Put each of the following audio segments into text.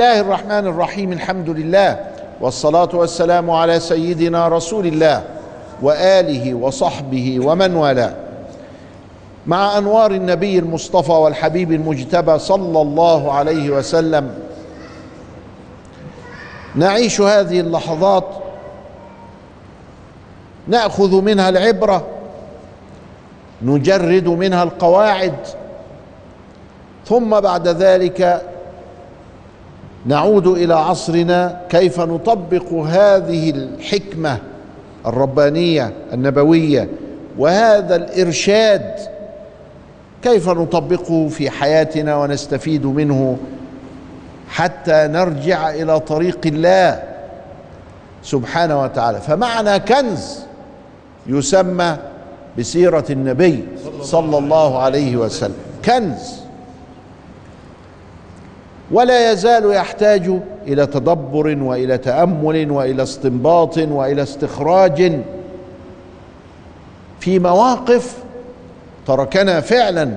الله الرحمن الرحيم الحمد لله والصلاه والسلام على سيدنا رسول الله واله وصحبه ومن والاه مع انوار النبي المصطفى والحبيب المجتبى صلى الله عليه وسلم نعيش هذه اللحظات ناخذ منها العبره نجرد منها القواعد ثم بعد ذلك نعود إلى عصرنا كيف نطبق هذه الحكمة الربانية النبوية وهذا الإرشاد. كيف نطبقه في حياتنا ونستفيد منه حتى نرجع إلى طريق الله سبحانه وتعالى. فمعنا كنز يسمى بسيرة النبي صلى الله عليه وسلم. كنز. ولا يزال يحتاج إلى تدبر وإلى تأمل وإلى استنباط وإلى استخراج في مواقف تركنا فعلا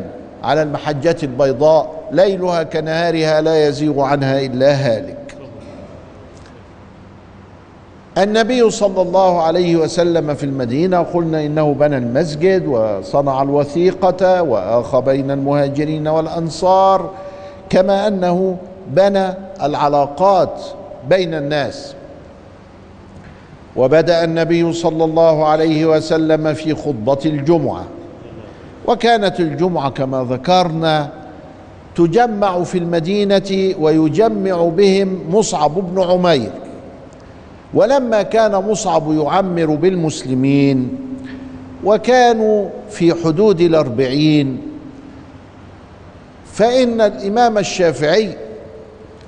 على المحجة البيضاء ليلها كنهارها لا يزيغ عنها إلا هالك. النبي صلى الله عليه وسلم في المدينة قلنا إنه بنى المسجد وصنع الوثيقة واخى بين المهاجرين والأنصار. كما أنه بنى العلاقات بين الناس. وبدأ النبي صلى الله عليه وسلم في خطبة الجمعة. وكانت الجمعة كما ذكرنا تجمع في المدينة ويجمع بهم مصعب بن عمير. ولما كان مصعب يعمر بالمسلمين وكانوا في حدود الأربعين فإن الإمام الشافعي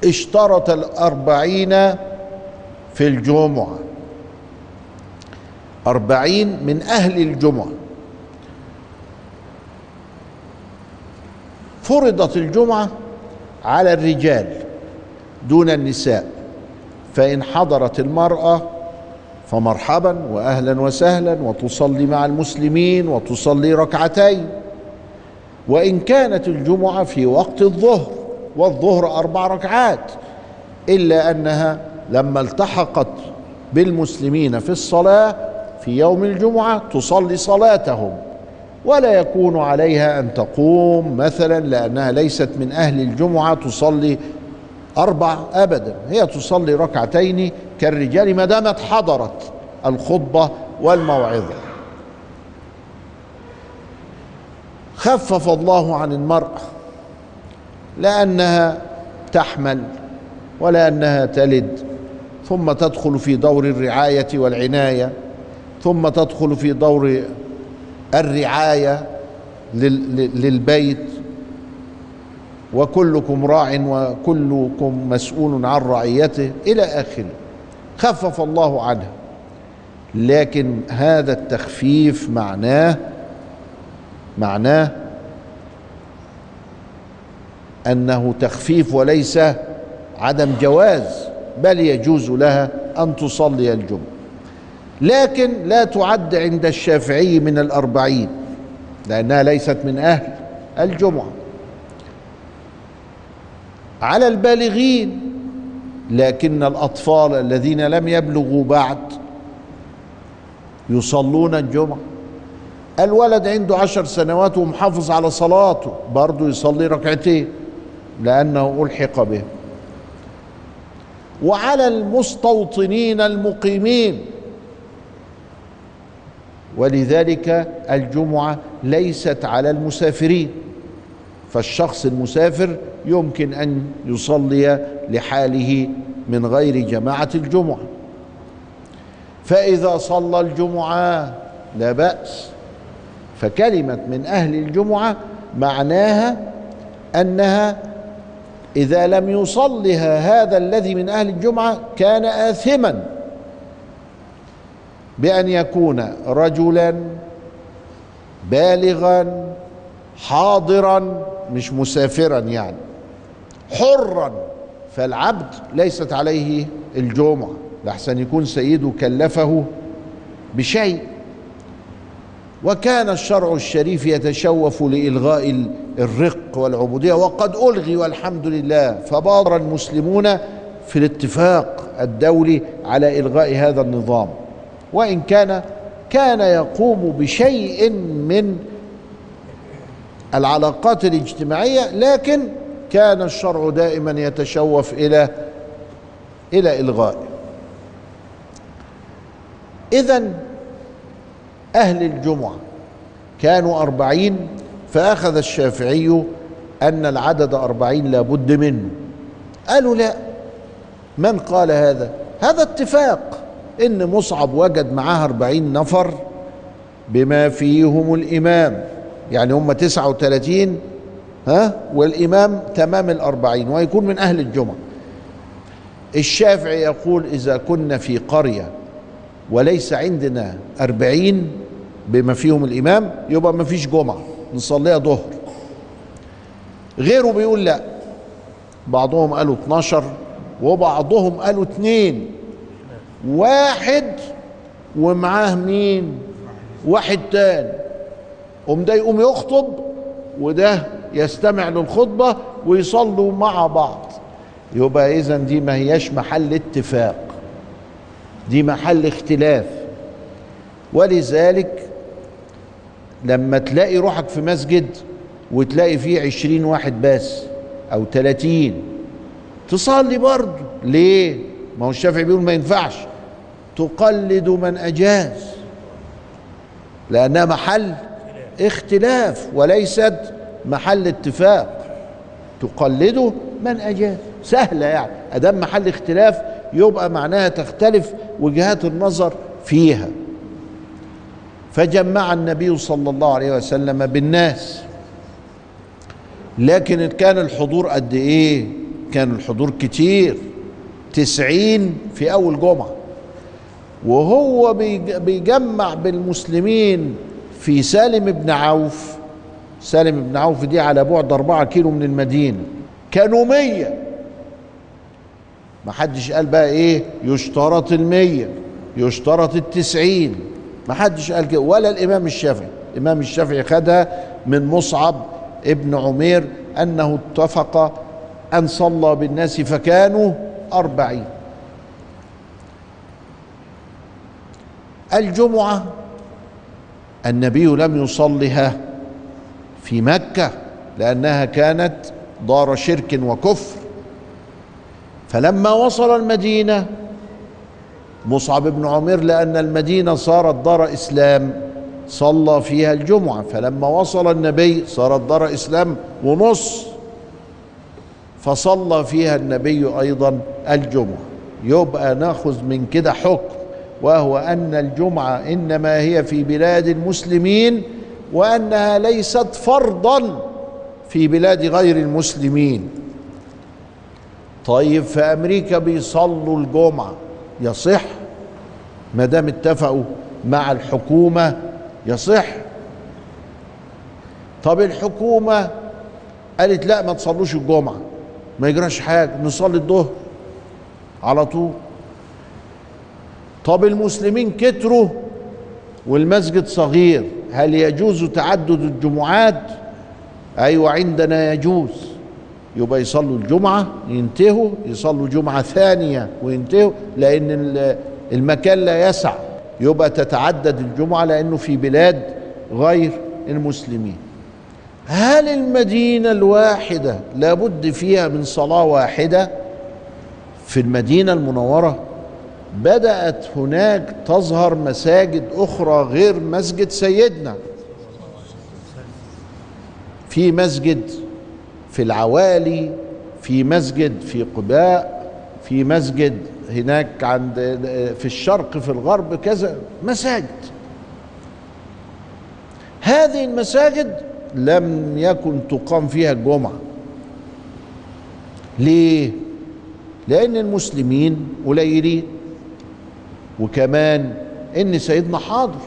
اشترط الأربعين في الجمعة. أربعين من أهل الجمعة. فرضت الجمعة على الرجال دون النساء فإن حضرت المرأة فمرحبا وأهلا وسهلا وتصلي مع المسلمين وتصلي ركعتين. وإن كانت الجمعة في وقت الظهر والظهر أربع ركعات إلا أنها لما التحقت بالمسلمين في الصلاة في يوم الجمعة تصلي صلاتهم ولا يكون عليها أن تقوم مثلا لأنها ليست من أهل الجمعة تصلي أربع أبدا هي تصلي ركعتين كالرجال ما دامت حضرت الخطبة والموعظة. خفف الله عن المرأة لأنها تحمل ولأنها تلد ثم تدخل في دور الرعاية والعناية ثم تدخل في دور الرعاية للبيت. وكلكم راع وكلكم مسؤول عن رعيته إلى آخره. خفف الله عنها لكن هذا التخفيف معناه معناه أنه تخفيف وليس عدم جواز بل يجوز لها أن تصلي الجمعة. لكن لا تعد عند الشافعي من الأربعين لأنها ليست من أهل الجمعة. على البالغين لكن الأطفال الذين لم يبلغوا بعد يصلون الجمعة. الولد عنده عشر سنوات ومحافظ على صلاته برضه يصلي ركعتين لأنه ألحق به. وعلى المستوطنين المقيمين. ولذلك الجمعة ليست على المسافرين. فالشخص المسافر يمكن أن يصلي لحاله من غير جماعة الجمعة. فإذا صلى الجمعة لا بأس. فكلمة من أهل الجمعة معناها أنها إذا لم يصلها هذا الذي من أهل الجمعة كان آثما بأن يكون رجلا بالغا حاضرا مش مسافرا يعني حرا. فالعبد ليست عليه الجمعة لحسن يكون سيده كلفه بشيء. وكان الشرع الشريف يتشوف لإلغاء الرق والعبودية وقد ألغي والحمد لله فبادر المسلمون في الاتفاق الدولي على إلغاء هذا النظام. وإن كان كان يقوم بشيء من العلاقات الاجتماعية لكن كان الشرع دائما يتشوف إلى إلى إلغائه إذا أهل الجمعة كانوا أربعين فأخذ الشافعي أن العدد أربعين لابد منه. قالوا لا. من قال هذا؟ هذا اتفاق. إن مصعب وجد معاه أربعين نفر بما فيهم الإمام. يعني هم تسعة وثلاثين ها؟ والإمام تمام الأربعين ويكون من أهل الجمعة. الشافعي يقول إذا كنا في قرية وليس عندنا أربعين بما فيهم الإمام يبقى ما فيش جمعة نصليها ظهر. غيره بيقول لا. بعضهم قالوا 12 وبعضهم قالوا اتنين. واحد ومعاه مين واحد تاني. قوم ده يقوم يخطب وده يستمع للخطبة ويصلوا مع بعض. يبقى إذا دي ما هياش محل اتفاق. دي محل اختلاف. ولذلك لما تلاقي روحك في مسجد وتلاقي فيه عشرين واحد بس أو تلاتين تصلي برضه. ليه؟ ما هو الشافعي بيقول ما ينفعش. تقلد من أجاز لأنها محل اختلاف وليست محل اتفاق. تقلده من أجاز. سهلة يعني. أدام محل اختلاف يبقى معناها تختلف وجهات النظر فيها. فجمع النبي صلى الله عليه وسلم بالناس. لكن كان الحضور قد إيه؟ كان الحضور كتير. تسعين في أول جمعة. وهو بيجمع بالمسلمين في سالم بن عوف. سالم بن عوف دي على بعد أربعة كيلو من المدينة. كانوا مية. ما حدش قال بقى إيه؟ يشترط المية. يشترط التسعين. ما حدش قال كده. ولا الإمام الشافعي. الإمام الشافعي خدها من مصعب ابن عمير أنه اتفق أن صلى بالناس فكانوا أربعين. الجمعة النبي لم يصلها في مكة لأنها كانت دار شرك وكفر. فلما وصل المدينة مصعب بن عمير لأن المدينة صارت دار إسلام صلى فيها الجمعة فلما وصل النبي صارت دار إسلام ونص فصلى فيها النبي أيضا الجمعة. يبقى ناخذ من كده حكم وهو أن الجمعة إنما هي في بلاد المسلمين وأنها ليست فرضا في بلاد غير المسلمين. طيب في أمريكا بيصلوا الجمعة. يصح ما دام اتفقوا مع الحكومة يصح. طب الحكومة قالت لا ما تصلوش الجمعة ما يجراش حاجة نصلي الظهر على طول. طب المسلمين كتروا والمسجد صغير هل يجوز تعدد الجمعات؟ أيوه عندنا يجوز. يبقى يصلوا الجمعة ينتهوا يصلوا جمعة ثانية وينتهوا لأن المكان لا يسع. يبقى تتعدد الجمعة لأنه في بلاد غير المسلمين. هل المدينة الواحدة لابد فيها من صلاة واحدة في المدينة المنورة؟ بدأت هناك تظهر مساجد أخرى غير مسجد سيدنا. في مسجد في العوالي في مسجد في قباء في مسجد هناك عند في الشرق في الغرب كذا مساجد. هذه المساجد لم يكن تقام فيها الجمعة. ليه؟ لأن المسلمين قليلين. وكمان إن سيدنا حاضر.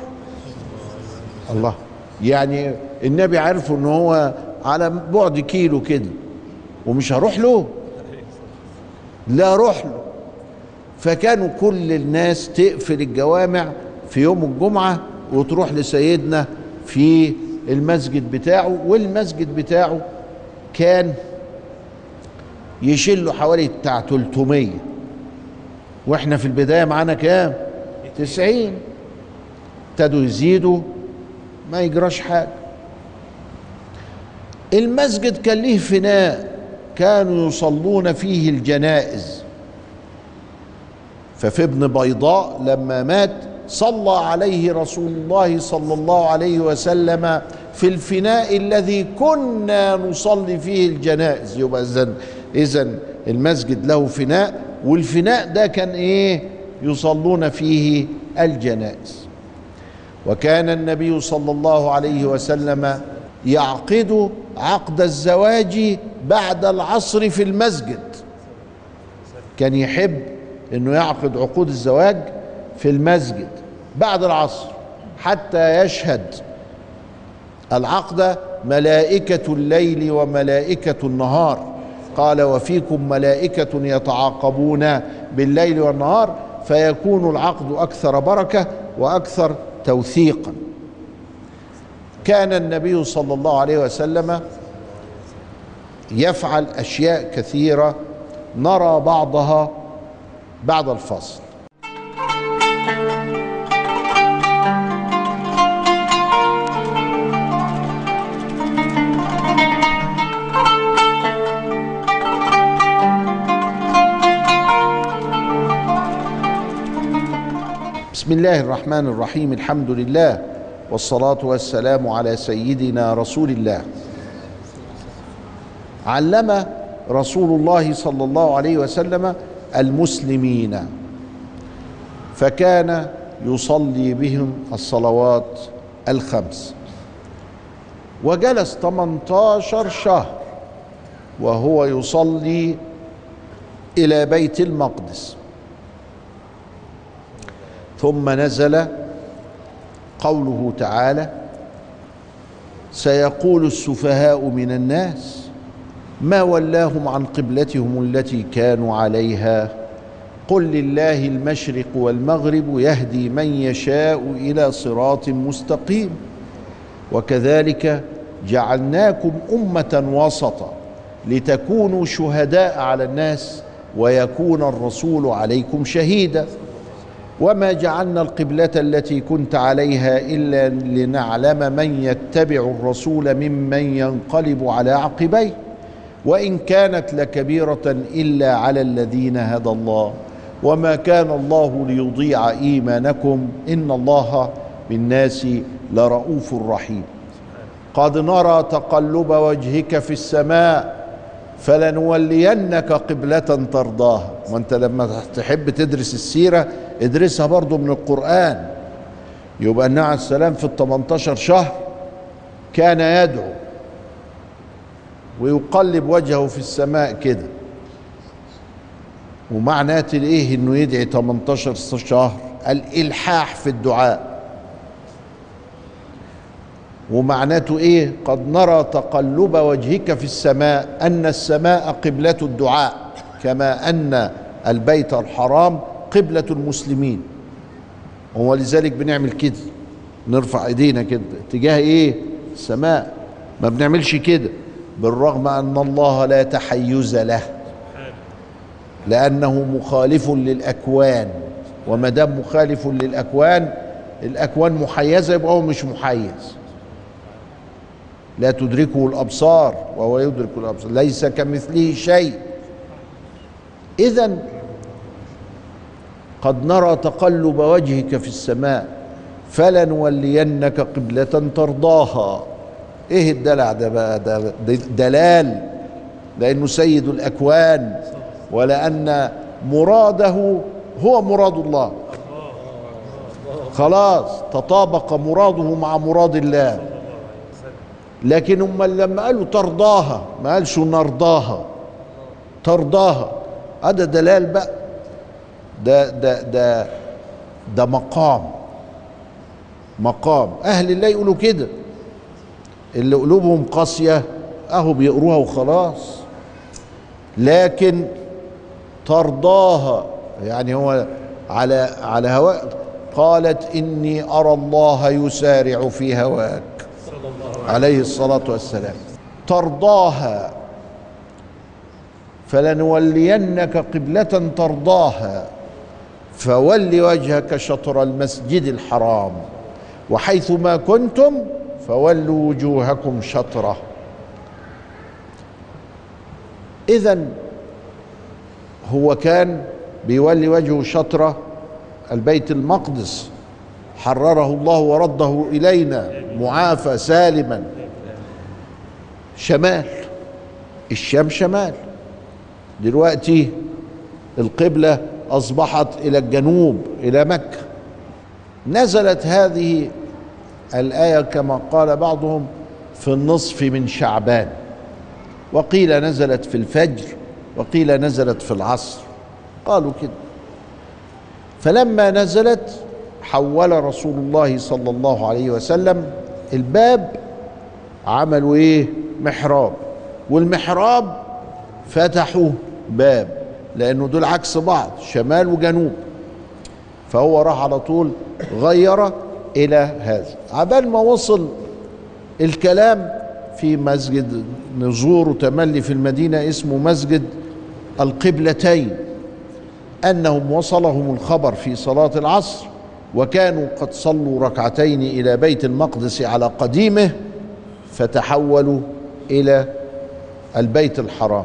الله يعني النبي عارف إن هو على بعد كيلو كده ومش هروح له. لا أروح له. فكانوا كل الناس تقفل الجوامع في يوم الجمعة وتروح لسيدنا في المسجد بتاعه والمسجد بتاعه كان يشيل له حوالي بتاع 300 وإحنا في البداية معانا كام؟ 90 ابتدوا يزيدوا ما يجراش حاجة. المسجد كان ليه فناء كانوا يصلون فيه الجنائز. ففي ابن بيضاء لما مات صلى عليه رسول الله صلى الله عليه وسلم في الفناء الذي كنا نصلي فيه الجنائز. يبقى اذا اذا المسجد له فناء والفناء ده كان إيه؟ يصلون فيه الجنائز. وكان النبي صلى الله عليه وسلم يعقد عقد الزواج بعد العصر في المسجد. كان يحب إنه يعقد عقود الزواج في المسجد بعد العصر حتى يشهد العقد ملائكة الليل وملائكة النهار. قال وفيكم ملائكة يتعاقبون بالليل والنهار فيكون العقد أكثر بركة وأكثر توثيقا. كان النبي صلى الله عليه وسلم يفعل أشياء كثيرة نرى بعضها بعد الفصل. بسم الله الرحمن الرحيم الحمد لله. والصلاة والسلام على سيدنا رسول الله. علم رسول الله صلى الله عليه وسلم المسلمين. فكان يصلي بهم الصلوات الخمس. وجلس 18 شهر وهو يصلي إلى بيت المقدس. ثم نزل قوله تعالى سيقول السفهاء من الناس ما ولاهم عن قبلتهم التي كانوا عليها قل لله المشرق والمغرب يهدي من يشاء إلى صراط مستقيم وكذلك جعلناكم أمة وسطا لتكونوا شهداء على الناس ويكون الرسول عليكم شهيدا وما جعلنا القبلة التي كنت عليها إلا لنعلم من يتبع الرسول ممن ينقلب على عقبيه. وإن كانت لكبيرة إلا على الذين هدى الله. وما كان الله ليضيع إيمانكم. إن الله بالناس لرؤوف رحيم. قد نرى تقلب وجهك في السماء فلنولينك قبلة ترضاها. وأنت لما تحب تدرس السيرة ادرسها برضو من القرآن. يبقى النبي عليه السلام في الثمانتاشر شهر كان يدعو ويقلب وجهه في السماء كده. ومعناه آية إنه يدعي 18 شهر الإلحاح في الدعاء. ومعناته إيه؟ قد نرى تقلب وجهك في السماء أن السماء قبلة الدعاء كما أن البيت الحرام قبلة المسلمين. ولذلك بنعمل كده. نرفع ايدينا كده اتجاه إيه؟ السماء. ما بنعملش كده. بالرغم أن الله لا تحيز له. لأنه مخالف للأكوان. وما دام مخالف للأكوان الأكوان محيزة يبقى هو مش محيز. لا تدركه الأبصار وهو يدرك الأبصار. ليس كمثله شيء. اذا قد نرى تقلب وجهك في السماء فلنولينك قبلة ترضاها. إيه الدلع ده بقى ده دلال لأنه سيد الأكوان ولأن مراده هو مراد الله. خلاص تطابق مراده مع مراد الله. لكن هم لما قالوا ترضاها ما قالش نرضاها ترضاها. هذا دلال بقى. ده ده ده ده مقام. مقام. أهل الله يقولوا كده. اللي قلوبهم قاسية أهو بيقروها وخلاص. لكن ترضاها يعني هو على على هواء قالت إني أرى الله يسارع في هواك. عليه الصلاة والسلام. ترضاها. فلنولينك قبلة ترضاها. فول وجهك شطر المسجد الحرام وحيث ما كنتم فولوا وجوهكم شطره. اذا هو كان بيولي وجهه شطره البيت المقدس حرره الله ورده إلينا معافى سالما. شمال الشام شمال. دلوقتي القبلة أصبحت إلى الجنوب إلى مكة. نزلت هذه الآية كما قال بعضهم في النصف من شعبان. وقيل نزلت في الفجر وقيل نزلت في العصر. قالوا كده. فلما نزلت حول رسول الله صلى الله عليه وسلم الباب عملوا إيه؟ محراب. والمحراب فتحوا باب. لأنه دول عكس بعض شمال وجنوب. فهو راح على طول غير إلى هذا. عبال ما وصل الكلام في مسجد نزور تملي في المدينة اسمه مسجد القبلتين أنهم وصلهم الخبر في صلاة العصر وكانوا قد صلوا ركعتين إلى بيت المقدس على قديمه فتحولوا إلى البيت الحرام.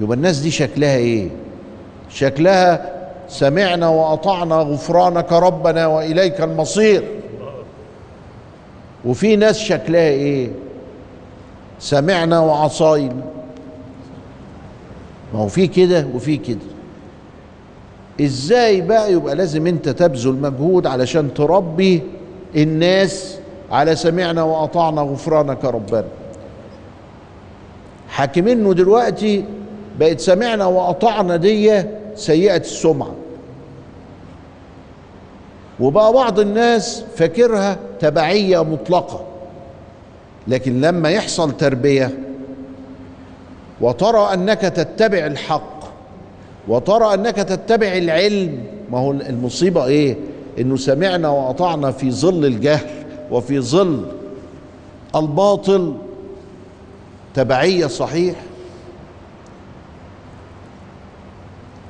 يبقى الناس دي شكلها إيه؟ شكلها سمعنا وأطعنا غفرانك ربنا وإليك المصير. وفي ناس شكلها إيه؟ سمعنا وعصينا ما هو في كده وفي كده. إزاي بقى يبقى لازم أنت تبذل مجهود علشان تربي الناس على سمعنا وأطعنا غفرانك ربنا؟ حاكمينه دلوقتي بقت سمعنا وأطعنا دي سيئة السمعة. وبقى بعض الناس فاكرها تبعية مطلقة لكن لما يحصل تربية وترى أنك تتبع الحق وترى أنك تتبع العلم ما هو المصيبة إيه؟ إنه سمعنا وأطعنا في ظل الجهل وفي ظل الباطل. تبعية صحيح؟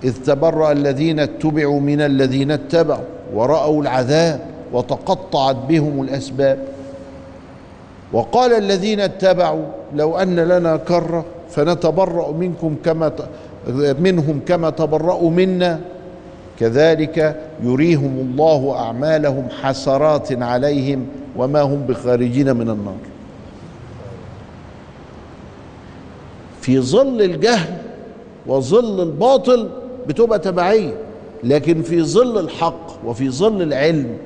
إذ تبرأ الذين اتبعوا من الذين اتبعوا ورأوا العذاب وتقطعت بهم الأسباب. وقال الذين اتبعوا لو أن لنا كرة فنتبرأ منكم كما منهم كما تبرأوا منا. كذلك يريهم الله أعمالهم حسرات عليهم وما هم بخارجين من النار. في ظل الجهل وظل الباطل بتبقى تبعية لكن في ظل الحق وفي ظل العلم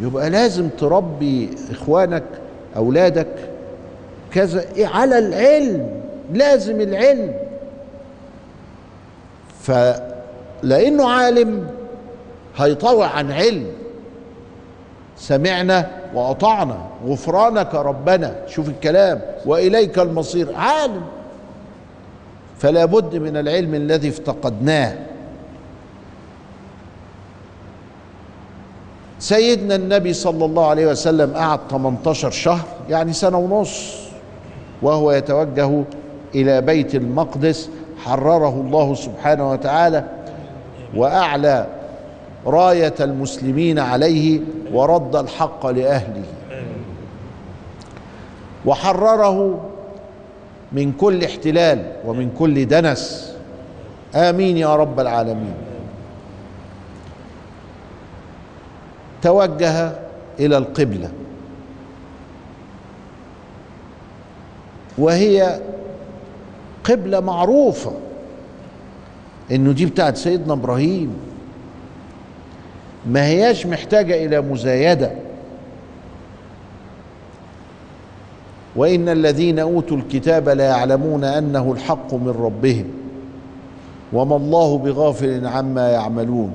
يبقى لازم تربي إخوانك أولادك كذا إيه على العلم لازم العلم. فلانه عالم هيطوع عن علم. سمعنا وأطعنا غفرانك ربنا شوف الكلام وإليك المصير عالم. فلا بد من العلم الذي افتقدناه. سيدنا النبي صلى الله عليه وسلم قعد 18 شهر يعني سنة ونص وهو يتوجه إلى بيت المقدس حرره الله سبحانه وتعالى وأعلى راية المسلمين عليه ورد الحق لأهله. وحرره من كل احتلال ومن كل دنس. آمين يا رب العالمين. توجه إلى القبلة. وهي قبلة معروفة. إنه دي بتاعت سيدنا إبراهيم. ما هياش محتاجة إلى مزايدة. وإن الذين أوتوا الكتاب لا يعلمون أنه الحق من ربهم. وما الله بغافل عما يعملون.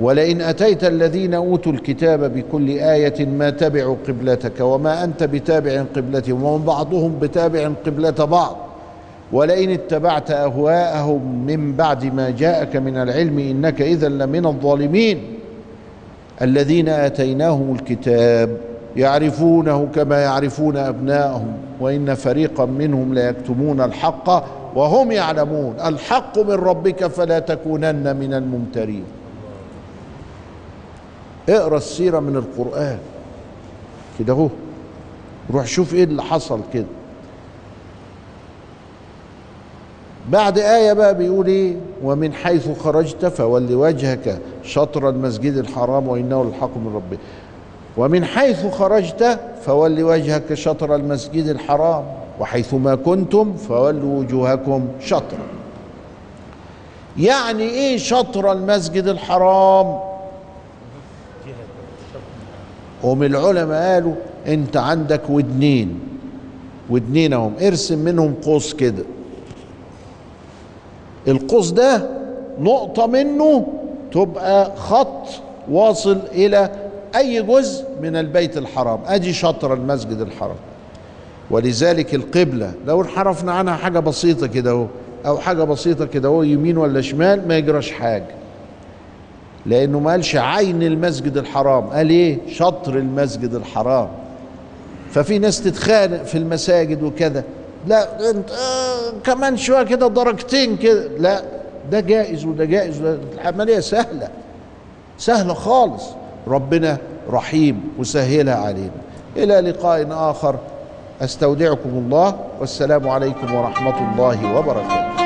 ولئن أتيت الذين أوتوا الكتاب بكل آية ما تبعوا قبلتك وما أنت بتابع قبلتهم ومن بعضهم بتابع قبلة بعض ولئن اتبعت أهواءهم من بعد ما جاءك من العلم إنك إذا لمن الظالمين الذين آتيناهم الكتاب يعرفونه كما يعرفون أبناءهم وإن فريقا منهم ليكتمون الحق وهم يعلمون الحق من ربك فلا تكونن من الممترين اقرأ السيرة من القرآن. كده اهو. روح شوف إيه اللي حصل كده. بعد آية بقى بيقول إيه؟ ومن حيث خرجت فول وجهك شطر المسجد الحرام وإنه الحق من ربك ومن حيث خرجت فول وجهك شطر المسجد الحرام. وحيث ما كنتم فولوا وجوهكم شطره. يعني إيه شطر المسجد الحرام؟ هم العلماء قالوا انت عندك ودنين ودنين اهم ارسم منهم قوس كده. القوس ده نقطة منه تبقى خط واصل إلى أي جزء من البيت الحرام. أدي شطر المسجد الحرام. ولذلك القبلة لو انحرفنا عنها حاجة بسيطة كده أو حاجة بسيطة كده يمين ولا شمال ما يجراش حاجة. لأنه ما قالش عين المسجد الحرام قال إيه؟ شطر المسجد الحرام. ففي ناس تتخانق في المساجد وكذا لا انت آه كمان شوية كده درجتين كده. لا ده جائز وده جائز. العملية سهلة. سهلة خالص. ربنا رحيم وسهلها علينا. إلى لقاء آخر. أستودعكم الله. والسلام عليكم ورحمة الله وبركاته.